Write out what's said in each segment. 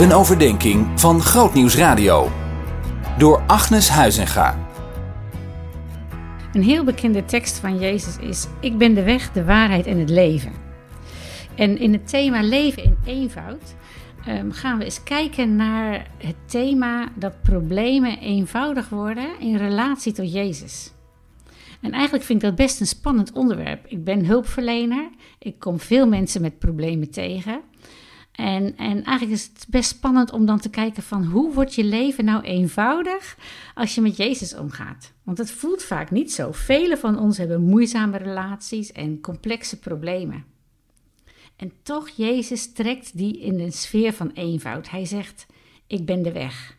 Een overdenking van Grootnieuws Radio. Door Agnes Huizinga. Een heel bekende tekst van Jezus is: Ik ben de weg, de waarheid en het leven. En in het thema leven in eenvoud um, gaan we eens kijken naar het thema dat problemen eenvoudig worden in relatie tot Jezus. En eigenlijk vind ik dat best een spannend onderwerp. Ik ben hulpverlener, ik kom veel mensen met problemen tegen. En, en eigenlijk is het best spannend om dan te kijken van hoe wordt je leven nou eenvoudig als je met Jezus omgaat. Want het voelt vaak niet zo. Velen van ons hebben moeizame relaties en complexe problemen. En toch, Jezus trekt die in de sfeer van eenvoud. Hij zegt, ik ben de weg.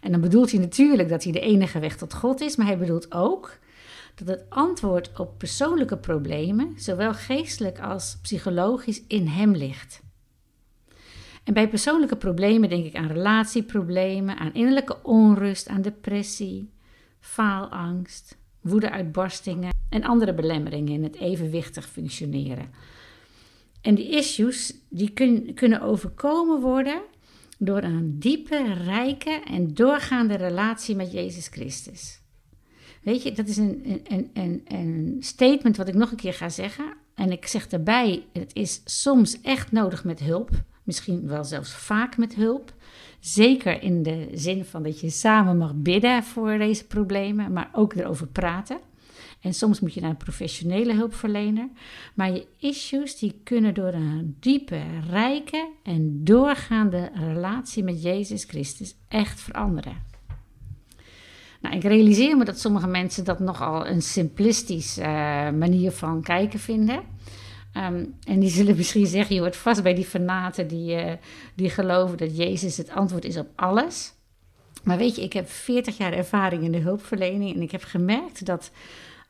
En dan bedoelt hij natuurlijk dat hij de enige weg tot God is, maar hij bedoelt ook dat het antwoord op persoonlijke problemen, zowel geestelijk als psychologisch, in hem ligt. En bij persoonlijke problemen denk ik aan relatieproblemen, aan innerlijke onrust, aan depressie, faalangst, woedeuitbarstingen en andere belemmeringen in het evenwichtig functioneren. En die issues die kun, kunnen overkomen worden door een diepe, rijke en doorgaande relatie met Jezus Christus. Weet je, dat is een, een, een statement wat ik nog een keer ga zeggen. En ik zeg daarbij, het is soms echt nodig met hulp. Misschien wel zelfs vaak met hulp. Zeker in de zin van dat je samen mag bidden voor deze problemen, maar ook erover praten. En soms moet je naar een professionele hulpverlener. Maar je issues die kunnen door een diepe, rijke en doorgaande relatie met Jezus Christus echt veranderen. Nou, ik realiseer me dat sommige mensen dat nogal een simplistische uh, manier van kijken vinden. Ehm, en die zullen misschien zeggen, je hoort vast bij die fanaten die, uh, die geloven dat Jezus het antwoord is op alles. Maar weet je, ik heb 40 jaar ervaring in de hulpverlening en ik heb gemerkt dat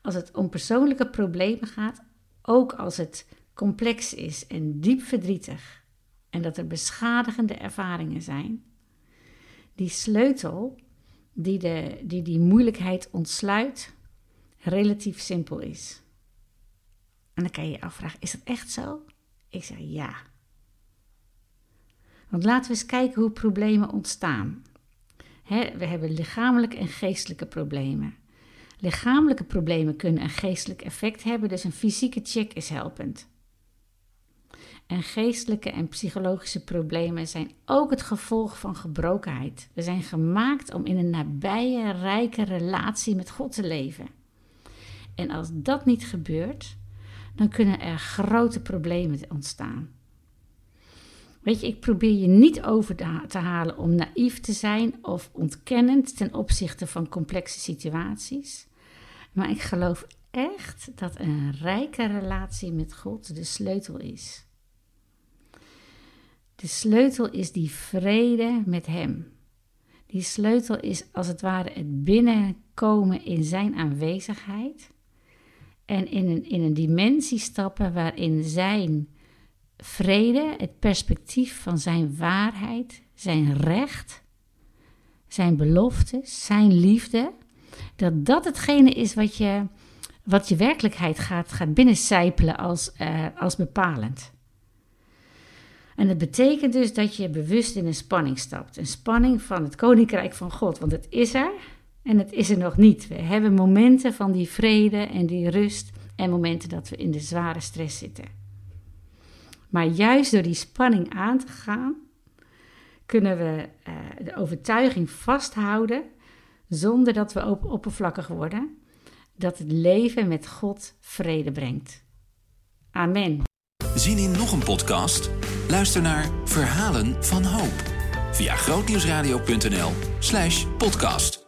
als het om persoonlijke problemen gaat, ook als het complex is en diep verdrietig en dat er beschadigende ervaringen zijn, die sleutel die, de, die die moeilijkheid ontsluit, relatief simpel is. En dan kan je je afvragen: is dat echt zo? Ik zeg ja. Want laten we eens kijken hoe problemen ontstaan. we hebben lichamelijke en geestelijke problemen. Lichamelijke problemen kunnen een geestelijk effect hebben, dus een fysieke check is helpend. En geestelijke en psychologische problemen zijn ook het gevolg van gebrokenheid. We zijn gemaakt om in een nabije, rijke relatie met God te leven. En als dat niet gebeurt, dan kunnen er grote problemen ontstaan. Weet je, ik probeer je niet over te halen om naïef te zijn of ontkennend ten opzichte van complexe situaties. Maar ik geloof echt dat een rijke relatie met God de sleutel is. De sleutel is die vrede met Hem. Die sleutel is als het ware het binnenkomen in Zijn aanwezigheid en in een, in een dimensie stappen waarin Zijn vrede, het perspectief van Zijn waarheid, Zijn recht, Zijn beloftes, Zijn liefde, dat dat hetgene is wat je, wat je werkelijkheid gaat, gaat binnencijpelen als, uh, als bepalend. En dat betekent dus dat je bewust in een spanning stapt. Een spanning van het koninkrijk van God. Want het is er en het is er nog niet. We hebben momenten van die vrede en die rust. En momenten dat we in de zware stress zitten. Maar juist door die spanning aan te gaan, kunnen we uh, de overtuiging vasthouden. Zonder dat we op oppervlakkig worden. Dat het leven met God vrede brengt. Amen. Zien in nog een podcast? Luister naar Verhalen van Hoop via grootnieuwsradio.nl/podcast.